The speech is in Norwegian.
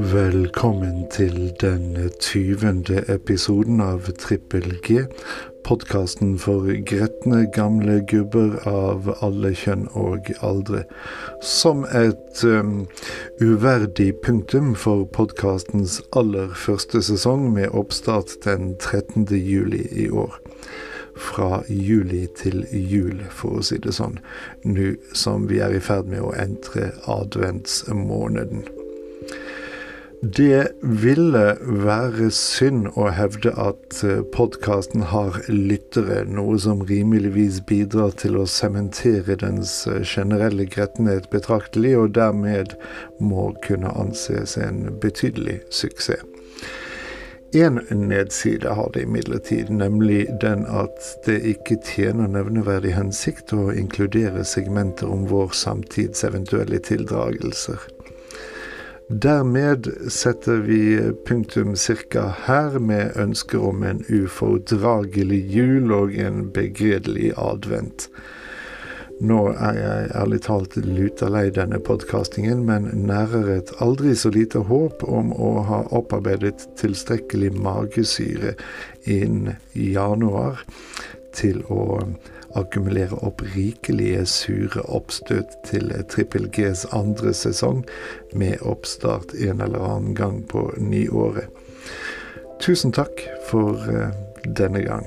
Velkommen til den tyvende episoden av Trippel G, podkasten for gretne gamle gubber av alle kjønn og aldre. Som et um, uverdig punktum for podkastens aller første sesong, med oppstart den 13. juli i år. Fra juli til jul, for å si det sånn, nå som vi er i ferd med å entre adventsmåneden. Det ville være synd å hevde at eh, podkasten har lyttere, noe som rimeligvis bidrar til å sementere dens eh, generelle grettenhet betraktelig, og dermed må kunne anses en betydelig suksess. Én nedside har det imidlertid, nemlig den at det ikke tjener nevneverdig hensikt å inkludere segmenter om vår samtids eventuelle tildragelser. Dermed setter vi punktum cirka her, med ønsker om en ufordragelig jul og en begredelig advent. Nå er jeg ærlig talt luta lei denne podkastingen, men nærer et aldri så lite håp om å ha opparbeidet tilstrekkelig magesyre innen januar til å akkumulere opp rikelige sure oppstøt til Trippel Gs andre sesong, med oppstart en eller annen gang på nyåret. Tusen takk for uh, denne gang.